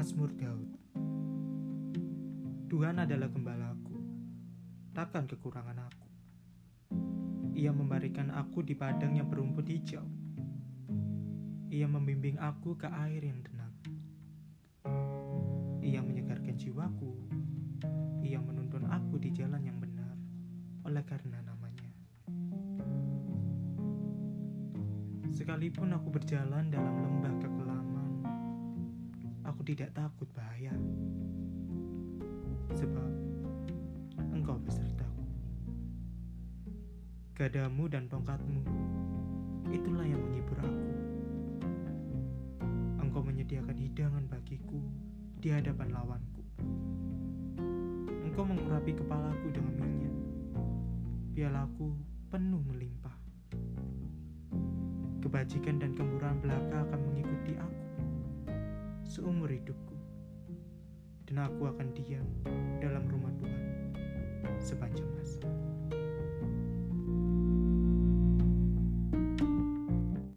Mazmur Daud Tuhan adalah gembalaku, takkan kekurangan aku. Ia memberikan aku di padang yang berumput hijau. Ia membimbing aku ke air yang tenang. Ia menyegarkan jiwaku. Ia menuntun aku di jalan yang benar oleh karena namanya. Sekalipun aku berjalan dalam lembah kekelaman, aku tidak takut bahaya. Sebab engkau besertaku. Gadamu dan tongkatmu, itulah yang menghibur aku. Engkau menyediakan hidangan bagiku di hadapan lawanku. Engkau mengurapi kepalaku dengan minyak. Pialaku penuh melimpah. Kebajikan dan kemurahan belaka akan mengikuti aku seumur hidupku. Dan aku akan diam dalam rumah.